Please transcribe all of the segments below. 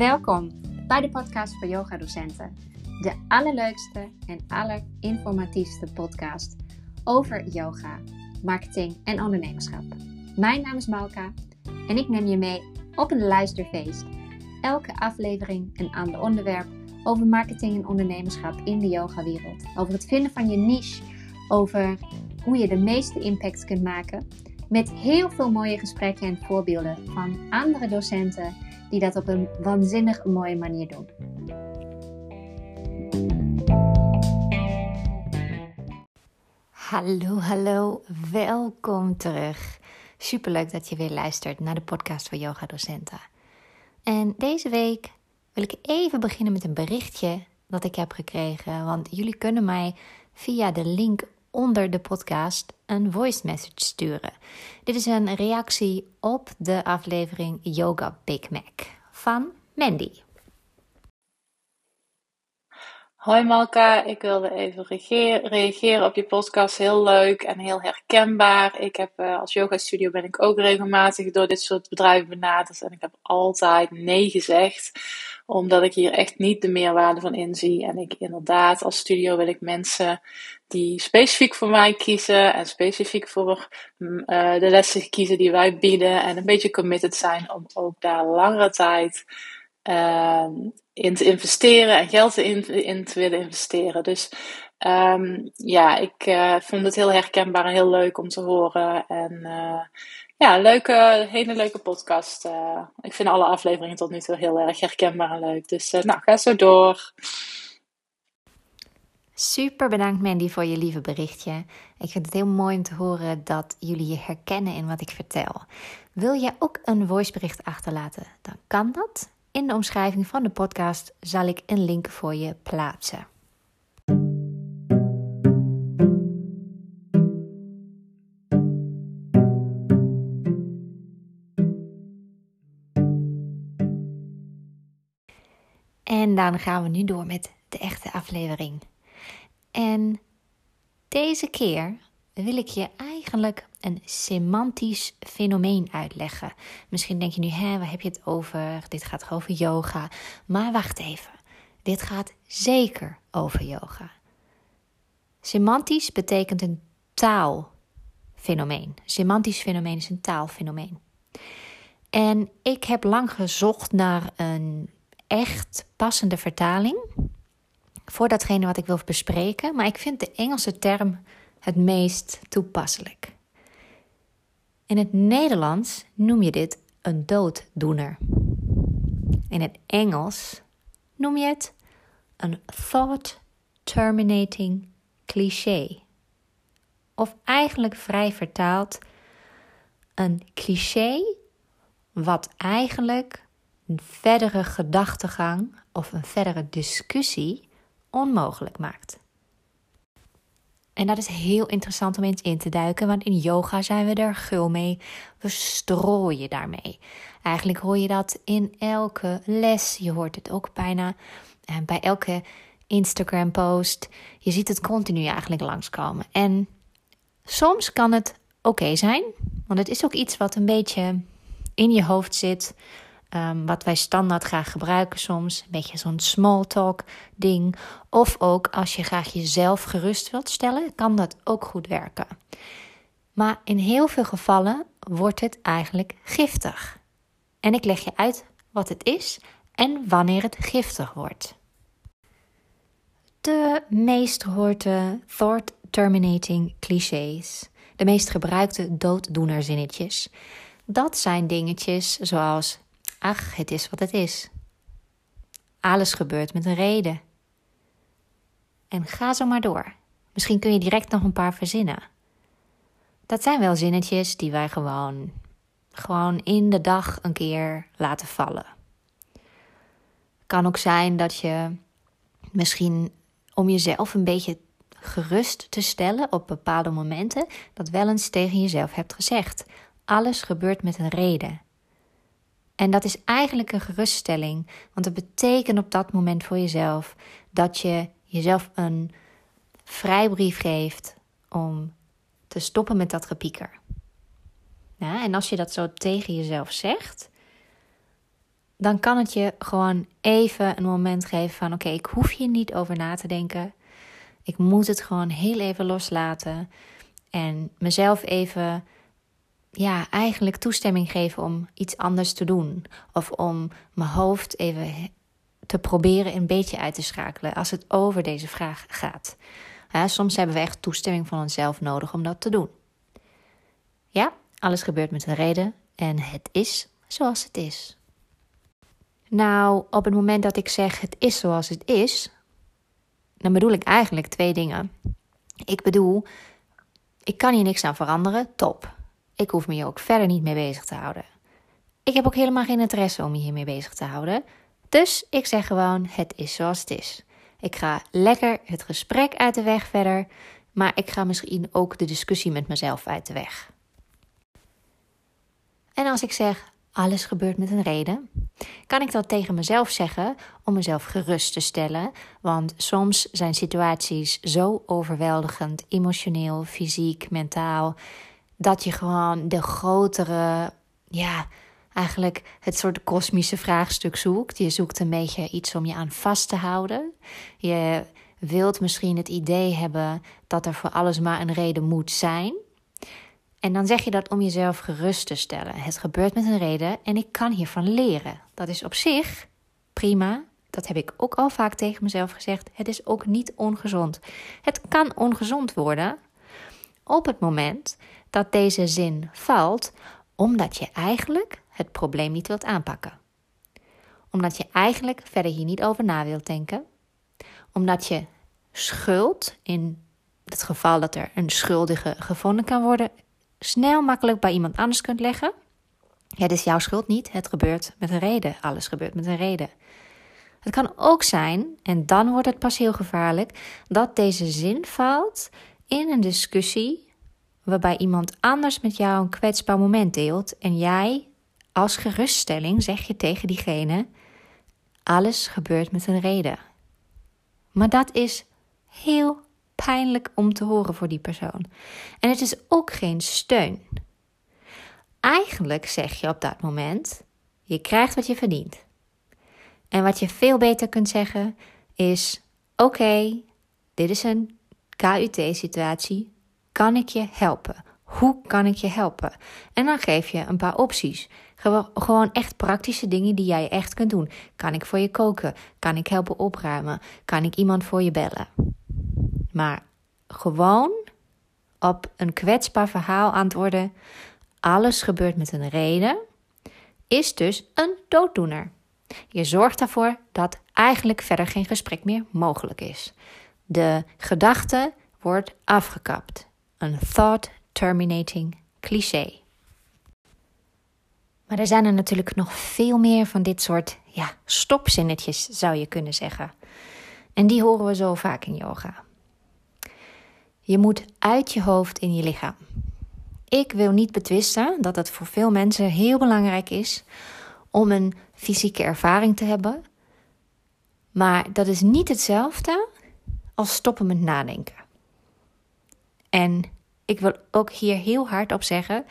Welkom bij de podcast voor yoga-docenten. De allerleukste en allerinformatiefste podcast over yoga, marketing en ondernemerschap. Mijn naam is Malka en ik neem je mee op een luisterfeest. Elke aflevering een ander onderwerp over marketing en ondernemerschap in de yogawereld. Over het vinden van je niche, over hoe je de meeste impact kunt maken. Met heel veel mooie gesprekken en voorbeelden van andere docenten die dat op een waanzinnig mooie manier doen. Hallo, hallo, welkom terug. Superleuk dat je weer luistert naar de podcast voor yoga docenten. En deze week wil ik even beginnen met een berichtje dat ik heb gekregen, want jullie kunnen mij via de link onder de podcast een voice message sturen. Dit is een reactie op de aflevering Yoga Big Mac van Mandy. Hoi Malka, ik wilde even reageren op je podcast. Heel leuk en heel herkenbaar. Ik heb uh, als yoga studio ben ik ook regelmatig door dit soort bedrijven benaderd en ik heb altijd nee gezegd, omdat ik hier echt niet de meerwaarde van inzie. En ik inderdaad als studio wil ik mensen die specifiek voor mij kiezen en specifiek voor mm, uh, de lessen kiezen die wij bieden en een beetje committed zijn om ook daar langere tijd uh, in te investeren en geld in, in te willen investeren. Dus um, ja, ik uh, vond het heel herkenbaar en heel leuk om te horen. En uh, ja, leuke, hele leuke podcast. Uh, ik vind alle afleveringen tot nu toe heel erg herkenbaar en leuk. Dus nou, ga zo door. Super bedankt Mandy voor je lieve berichtje. Ik vind het heel mooi om te horen dat jullie je herkennen in wat ik vertel. Wil jij ook een voicebericht achterlaten? Dan kan dat. In de omschrijving van de podcast zal ik een link voor je plaatsen. Dan gaan we nu door met de echte aflevering. En deze keer wil ik je eigenlijk een semantisch fenomeen uitleggen. Misschien denk je nu, hè, waar heb je het over? Dit gaat over yoga. Maar wacht even. Dit gaat zeker over yoga. Semantisch betekent een taalfenomeen. Semantisch fenomeen is een taalfenomeen. En ik heb lang gezocht naar een echt passende vertaling voor datgene wat ik wil bespreken, maar ik vind de Engelse term het meest toepasselijk. In het Nederlands noem je dit een dooddoener. In het Engels noem je het een thought terminating cliché. Of eigenlijk vrij vertaald een cliché wat eigenlijk een verdere gedachtegang of een verdere discussie onmogelijk maakt. En dat is heel interessant om eens in te duiken, want in yoga zijn we er gul mee. We strooien daarmee. Eigenlijk hoor je dat in elke les. Je hoort het ook bijna eh, bij elke Instagram-post. Je ziet het continu eigenlijk langskomen. En soms kan het oké zijn, want het is ook iets wat een beetje in je hoofd zit. Um, wat wij standaard graag gebruiken soms. Een beetje zo'n small talk ding. Of ook als je graag jezelf gerust wilt stellen, kan dat ook goed werken. Maar in heel veel gevallen wordt het eigenlijk giftig. En ik leg je uit wat het is en wanneer het giftig wordt. De meest gehoorde thought terminating clichés, de meest gebruikte dooddoenerzinnetjes, dat zijn dingetjes zoals Ach, het is wat het is. Alles gebeurt met een reden. En ga zo maar door. Misschien kun je direct nog een paar verzinnen. Dat zijn wel zinnetjes die wij gewoon, gewoon in de dag een keer laten vallen. Kan ook zijn dat je misschien om jezelf een beetje gerust te stellen op bepaalde momenten, dat wel eens tegen jezelf hebt gezegd. Alles gebeurt met een reden. En dat is eigenlijk een geruststelling, want het betekent op dat moment voor jezelf dat je jezelf een vrijbrief geeft om te stoppen met dat gepieker. Ja, en als je dat zo tegen jezelf zegt, dan kan het je gewoon even een moment geven van: oké, ik hoef hier niet over na te denken. Ik moet het gewoon heel even loslaten en mezelf even, ja, eigenlijk toestemming geven om iets anders te doen. Of om mijn hoofd even te proberen een beetje uit te schakelen als het over deze vraag gaat. Soms hebben we echt toestemming van onszelf nodig om dat te doen. Ja, alles gebeurt met een reden en het is zoals het is. Nou, op het moment dat ik zeg het is zoals het is, dan bedoel ik eigenlijk twee dingen. Ik bedoel, ik kan hier niks aan veranderen, top. Ik hoef me hier ook verder niet mee bezig te houden. Ik heb ook helemaal geen interesse om je hiermee bezig te houden. Dus ik zeg gewoon: het is zoals het is. Ik ga lekker het gesprek uit de weg verder, maar ik ga misschien ook de discussie met mezelf uit de weg. En als ik zeg: alles gebeurt met een reden, kan ik dat tegen mezelf zeggen om mezelf gerust te stellen. Want soms zijn situaties zo overweldigend, emotioneel, fysiek, mentaal, dat je gewoon de grotere, ja, eigenlijk het soort kosmische vraagstuk zoekt. Je zoekt een beetje iets om je aan vast te houden. Je wilt misschien het idee hebben dat er voor alles maar een reden moet zijn. En dan zeg je dat om jezelf gerust te stellen. Het gebeurt met een reden en ik kan hiervan leren. Dat is op zich prima. Dat heb ik ook al vaak tegen mezelf gezegd. Het is ook niet ongezond. Het kan ongezond worden op het moment dat deze zin valt, omdat je eigenlijk het probleem niet wilt aanpakken. Omdat je eigenlijk verder hier niet over na wilt denken. Omdat je schuld, in het geval dat er een schuldige gevonden kan worden, snel makkelijk bij iemand anders kunt leggen. Het is jouw schuld niet, het gebeurt met een reden. Alles gebeurt met een reden. Het kan ook zijn, en dan wordt het pas heel gevaarlijk, dat deze zin valt in een discussie waarbij iemand anders met jou een kwetsbaar moment deelt en jij als geruststelling zeg je tegen diegene: alles gebeurt met een reden. Maar dat is heel pijnlijk om te horen voor die persoon. En het is ook geen steun. Eigenlijk zeg je op dat moment: je krijgt wat je verdient. En wat je veel beter kunt zeggen is: oké, dit is een KUT-situatie. Kan ik je helpen? Hoe kan ik je helpen? En dan geef je een paar opties. Gewoon echt praktische dingen die jij echt kunt doen. Kan ik voor je koken? Kan ik helpen opruimen? Kan ik iemand voor je bellen? Maar gewoon op een kwetsbaar verhaal antwoorden. Alles gebeurt met een reden. Is dus een dooddoener. Je zorgt ervoor dat eigenlijk verder geen gesprek meer mogelijk is. De gedachte wordt afgekapt. Een thought terminating cliché. Maar er zijn er natuurlijk nog veel meer van dit soort ja, stopzinnetjes, zou je kunnen zeggen. En die horen we zo vaak in yoga. Je moet uit je hoofd in je lichaam. Ik wil niet betwisten dat het voor veel mensen heel belangrijk is om een fysieke ervaring te hebben. Maar dat is niet hetzelfde als stoppen met nadenken. En ik wil ook hier heel hard op zeggen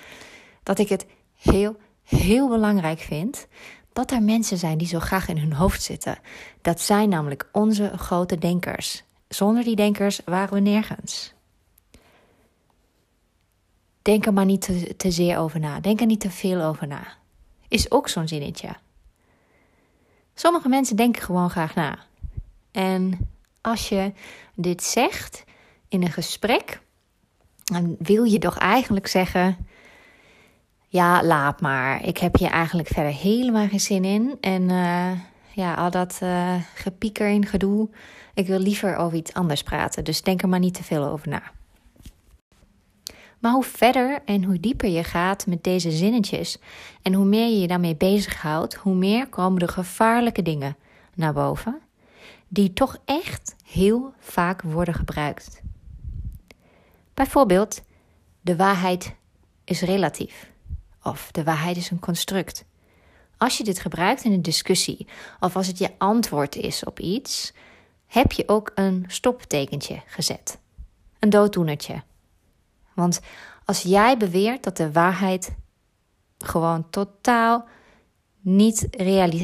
dat ik het heel, heel belangrijk vind dat er mensen zijn die zo graag in hun hoofd zitten. Dat zijn namelijk onze grote denkers. Zonder die denkers waren we nergens. Denk er maar niet te, te zeer over na. Denk er niet te veel over na. Is ook zo'n zinnetje. Sommige mensen denken gewoon graag na. En als je dit zegt in een gesprek, dan wil je toch eigenlijk zeggen: Ja, laat maar. Ik heb hier eigenlijk verder helemaal geen zin in. En uh, ja, al dat uh, gepieker gedoe. Ik wil liever over iets anders praten. Dus denk er maar niet te veel over na. Maar hoe verder en hoe dieper je gaat met deze zinnetjes en hoe meer je je daarmee bezighoudt, hoe meer komen de gevaarlijke dingen naar boven, die toch echt heel vaak worden gebruikt. Bijvoorbeeld, de waarheid is relatief of de waarheid is een construct. Als je dit gebruikt in een discussie of als het je antwoord is op iets, heb je ook een stoptekentje gezet. Een dooddoenertje. Want als jij beweert dat de waarheid gewoon totaal niet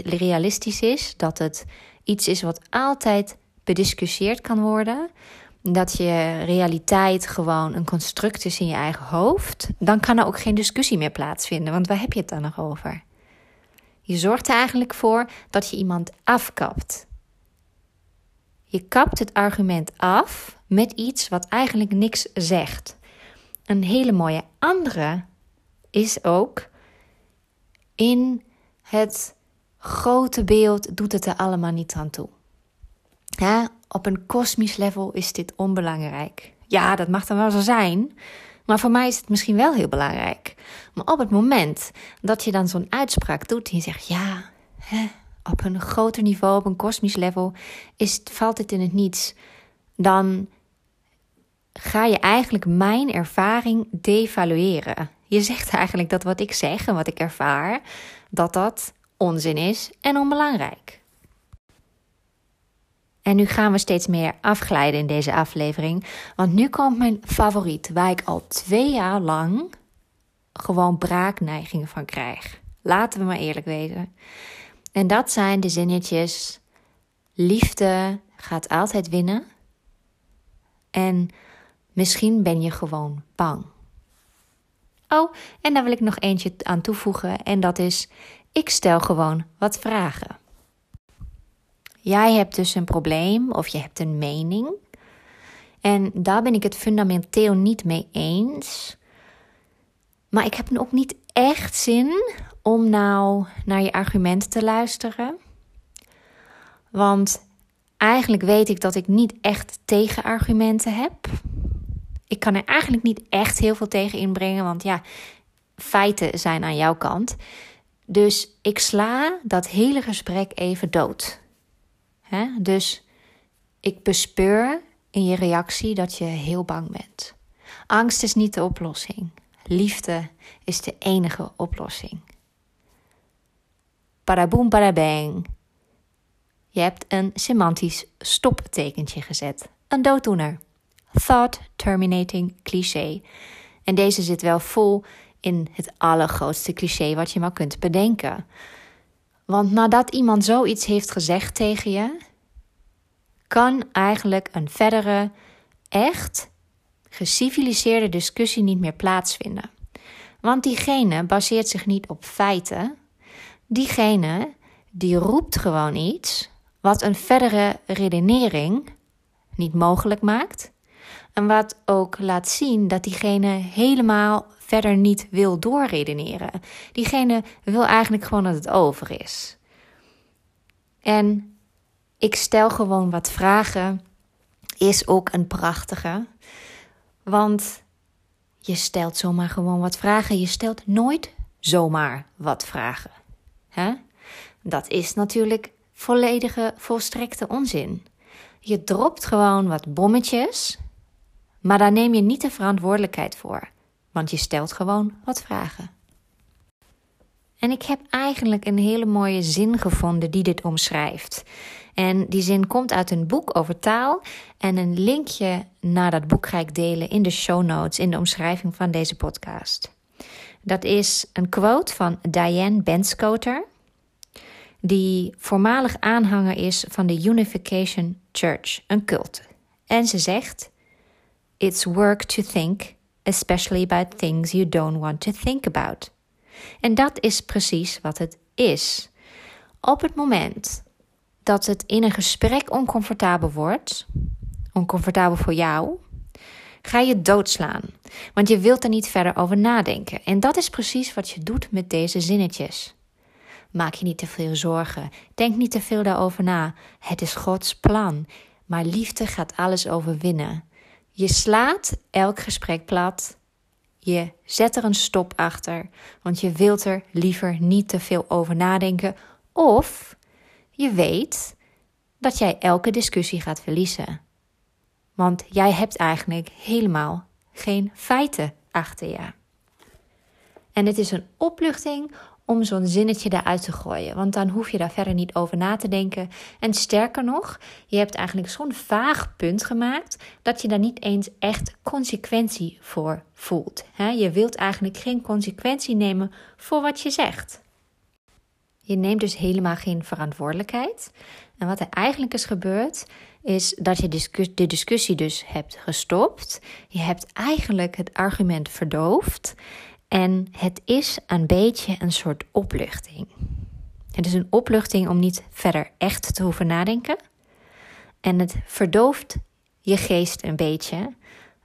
realistisch is, dat het iets is wat altijd bediscussieerd kan worden, dat je realiteit gewoon een construct is in je eigen hoofd, dan kan er ook geen discussie meer plaatsvinden. Want waar heb je het dan nog over? Je zorgt er eigenlijk voor dat je iemand afkapt. Je kapt het argument af met iets wat eigenlijk niks zegt. Een hele mooie andere is ook in het grote beeld doet het er allemaal niet aan toe. Op een kosmisch level is dit onbelangrijk. Ja, dat mag dan wel zo zijn. Maar voor mij is het misschien wel heel belangrijk. Maar op het moment dat je dan zo'n uitspraak doet en je zegt: ja, hè, op een groter niveau, op een kosmisch level, is, valt het in het niets. Dan ga je eigenlijk mijn ervaring devalueren. Je zegt eigenlijk dat wat ik zeg en wat ik ervaar, dat dat onzin is en onbelangrijk. En nu gaan we steeds meer afglijden in deze aflevering. Want nu komt mijn favoriet, waar ik al twee jaar lang gewoon braakneigingen van krijg. Laten we maar eerlijk wezen. En dat zijn de zinnetjes: liefde gaat altijd winnen. En misschien ben je gewoon bang. Oh, en daar wil ik nog eentje aan toevoegen. En dat is: ik stel gewoon wat vragen. Jij hebt dus een probleem of je hebt een mening. En daar ben ik het fundamenteel niet mee eens. Maar ik heb ook niet echt zin om nou naar je argumenten te luisteren. Want eigenlijk weet ik dat ik niet echt tegenargumenten heb. Ik kan er eigenlijk niet echt heel veel tegen inbrengen, want ja, feiten zijn aan jouw kant. Dus ik sla dat hele gesprek even dood. Dus ik bespeur in je reactie dat je heel bang bent. Angst is niet de oplossing. Liefde is de enige oplossing. Paraboom parabang. Je hebt een semantisch stoptekentje gezet. Een dooddoener. Thought terminating cliché. En deze zit wel vol in het allergrootste cliché wat je maar kunt bedenken. Want nadat iemand zoiets heeft gezegd tegen je, kan eigenlijk een verdere, echt geciviliseerde discussie niet meer plaatsvinden. Want diegene baseert zich niet op feiten. Diegene die roept gewoon iets wat een verdere redenering niet mogelijk maakt. En wat ook laat zien dat diegene helemaal verder niet wil doorredeneren. Diegene wil eigenlijk gewoon dat het over is. En ik stel gewoon wat vragen is ook een prachtige. Want je stelt zomaar gewoon wat vragen. Je stelt nooit zomaar wat vragen. Dat is natuurlijk volledige, volstrekte onzin. Je dropt gewoon wat bommetjes, maar daar neem je niet de verantwoordelijkheid voor want je stelt gewoon wat vragen. En ik heb eigenlijk een hele mooie zin gevonden die dit omschrijft. En die zin komt uit een boek over taal. En een linkje naar dat boek ga ik delen in de show notes, in de omschrijving van deze podcast. Dat is een quote van Diane Benscoter, die voormalig aanhanger is van de Unification Church, een cult. En ze zegt: It's work to think especially about things you don't want to think about. En dat is precies wat het is. Op het moment dat het in een gesprek oncomfortabel wordt, oncomfortabel voor jou, ga je doodslaan. Want je wilt er niet verder over nadenken. En dat is precies wat je doet met deze zinnetjes. Maak je niet te veel zorgen. Denk niet te veel daarover na. Het is Gods plan. Maar liefde gaat alles overwinnen. Je slaat elk gesprek plat. Je zet er een stop achter, want je wilt er liever niet te veel over nadenken. Of je weet dat jij elke discussie gaat verliezen. Want jij hebt eigenlijk helemaal geen feiten achter je. En het is een opluchting om zo'n zinnetje eruit te gooien. Want dan hoef je daar verder niet over na te denken. En sterker nog, je hebt eigenlijk zo'n vaag punt gemaakt dat je daar niet eens echt consequentie voor voelt. Je wilt eigenlijk geen consequentie nemen voor wat je zegt. Je neemt dus helemaal geen verantwoordelijkheid. En wat er eigenlijk is gebeurd, is dat je de discussie dus hebt gestopt. Je hebt eigenlijk het argument verdoofd. En het is een beetje een soort opluchting. Het is een opluchting om niet verder echt te hoeven nadenken. En het verdooft je geest een beetje,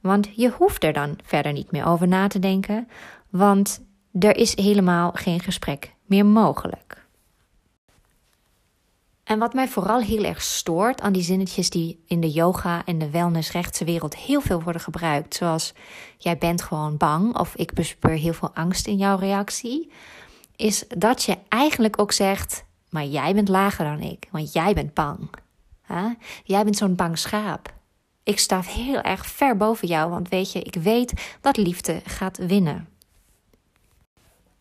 want je hoeft er dan verder niet meer over na te denken, want er is helemaal geen gesprek meer mogelijk. En wat mij vooral heel erg stoort aan die zinnetjes die in de yoga en de wellnessrechtse wereld heel veel worden gebruikt, zoals jij bent gewoon bang of ik bespeur heel veel angst in jouw reactie, is dat je eigenlijk ook zegt, maar jij bent lager dan ik, want jij bent bang. Jij bent zo'n bang schaap. Ik sta heel erg ver boven jou, want weet je, ik weet dat liefde gaat winnen.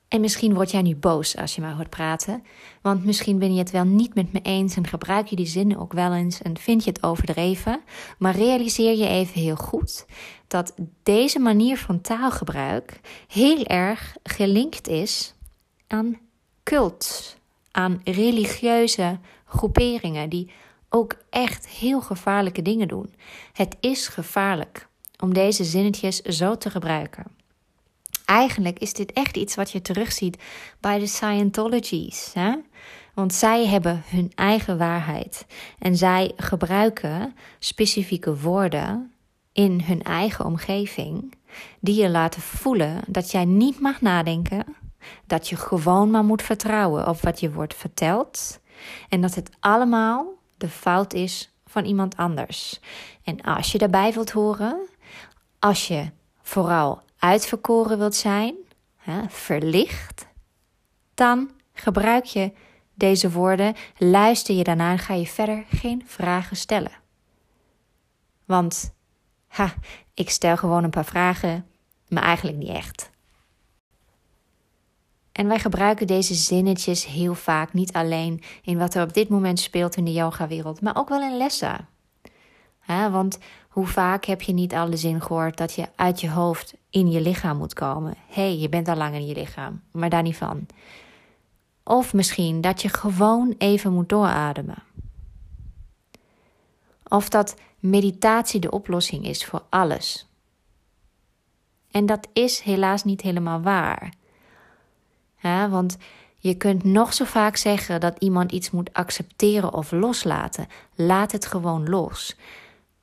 En misschien word jij nu boos als je mij hoort praten, want misschien ben je het wel niet met me eens en gebruik je die zinnen ook wel eens en vind je het overdreven. Maar realiseer je even heel goed dat deze manier van taalgebruik heel erg gelinkt is aan cult, aan religieuze groeperingen die ook echt heel gevaarlijke dingen doen. Het is gevaarlijk om deze zinnetjes zo te gebruiken. Eigenlijk is dit echt iets wat je terugziet bij de Scientologies. Hè? Want zij hebben hun eigen waarheid. En zij gebruiken specifieke woorden in hun eigen omgeving. Die je laten voelen dat jij niet mag nadenken. Dat je gewoon maar moet vertrouwen op wat je wordt verteld. En dat het allemaal de fout is van iemand anders. En als je daarbij wilt horen, als je vooral uitverkoren wilt zijn, hè, verlicht, dan gebruik je deze woorden, luister je daarna en ga je verder geen vragen stellen. Want, ha, ik stel gewoon een paar vragen, maar eigenlijk niet echt. En wij gebruiken deze zinnetjes heel vaak niet alleen in wat er op dit moment speelt in de yoga-wereld, maar ook wel in lessen. want hoe vaak heb je niet al de zin gehoord dat je uit je hoofd in je lichaam moet komen? Hé, hey, je bent al lang in je lichaam, maar daar niet van. Of misschien dat je gewoon even moet doorademen. Of dat meditatie de oplossing is voor alles. En dat is helaas niet helemaal waar. Ja, want je kunt nog zo vaak zeggen dat iemand iets moet accepteren of loslaten. Laat het gewoon los.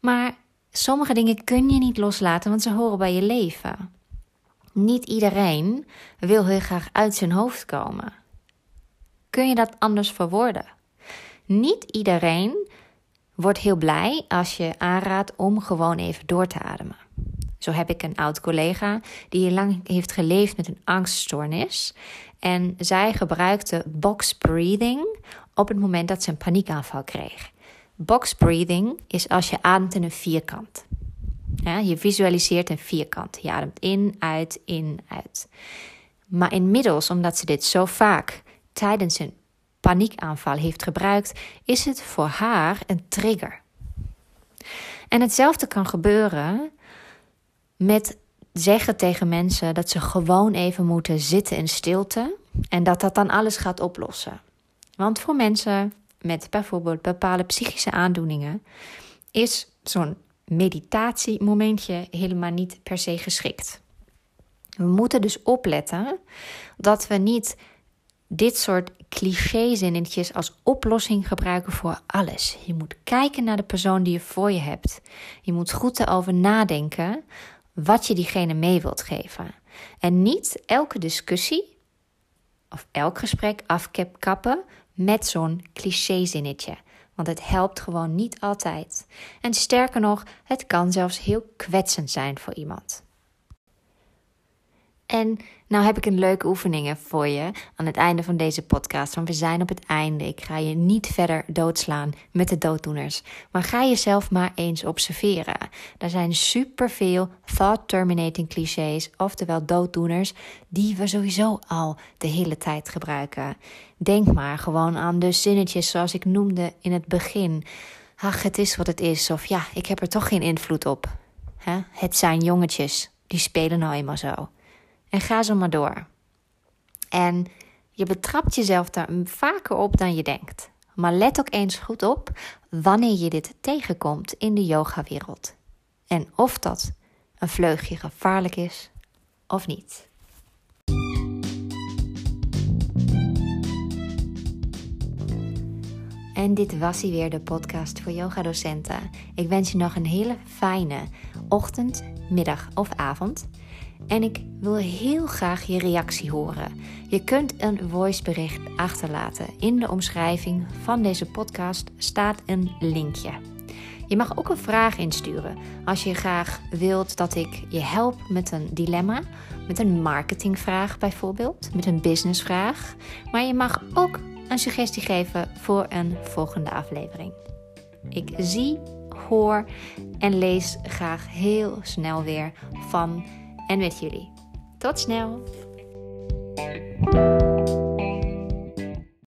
Maar sommige dingen kun je niet loslaten, want ze horen bij je leven. Niet iedereen wil heel graag uit zijn hoofd komen. Kun je dat anders verwoorden? Niet iedereen wordt heel blij als je aanraadt om gewoon even door te ademen. Zo heb ik een oud collega die lang heeft geleefd met een angststoornis. En zij gebruikte box breathing op het moment dat ze een paniekaanval kreeg. Box breathing is als je ademt in een vierkant. Ja, je visualiseert een vierkant. Je ademt in, uit, in, uit. Maar inmiddels, omdat ze dit zo vaak tijdens een paniekaanval heeft gebruikt, is het voor haar een trigger. En hetzelfde kan gebeuren met zeggen tegen mensen dat ze gewoon even moeten zitten in stilte en dat dat dan alles gaat oplossen. Want voor mensen met bijvoorbeeld bepaalde psychische aandoeningen is zo'n meditatiemomentje helemaal niet per se geschikt. We moeten dus opletten dat we niet dit soort clichézinnetjes als oplossing gebruiken voor alles. Je moet kijken naar de persoon die je voor je hebt. Je moet goed erover nadenken wat je diegene mee wilt geven. En niet elke discussie of elk gesprek afkappen met zo'n clichézinnetje. Want het helpt gewoon niet altijd. En sterker nog, het kan zelfs heel kwetsend zijn voor iemand. En nou heb ik een leuke oefeningen voor je aan het einde van deze podcast. Want we zijn op het einde. Ik ga je niet verder doodslaan met de dooddoeners. Maar ga jezelf maar eens observeren. Er zijn superveel thought-terminating clichés, oftewel dooddoeners, die we sowieso al de hele tijd gebruiken. Denk maar gewoon aan de zinnetjes zoals ik noemde in het begin. Ach, het is wat het is. Of ja, ik heb er toch geen invloed op. Het zijn jongetjes. Die spelen nou eenmaal zo. En ga zo maar door. En Je betrapt jezelf daar vaker op dan je denkt. Maar let ook eens goed op wanneer je dit tegenkomt in de yogawereld. En of dat een vleugje gevaarlijk is of niet. En dit was hij weer, de podcast voor yogadocenten. Ik wens je nog een hele fijne ochtend, middag of avond. En ik wil heel graag je reactie horen. Je kunt een voicebericht achterlaten. In de omschrijving van deze podcast staat een linkje. Je mag ook een vraag insturen als je graag wilt dat ik je help met een dilemma, met een marketingvraag bijvoorbeeld, met een businessvraag. Maar je mag ook een suggestie geven voor een volgende aflevering. Ik zie, hoor en lees graag heel snel weer van en met jullie. Tot snel!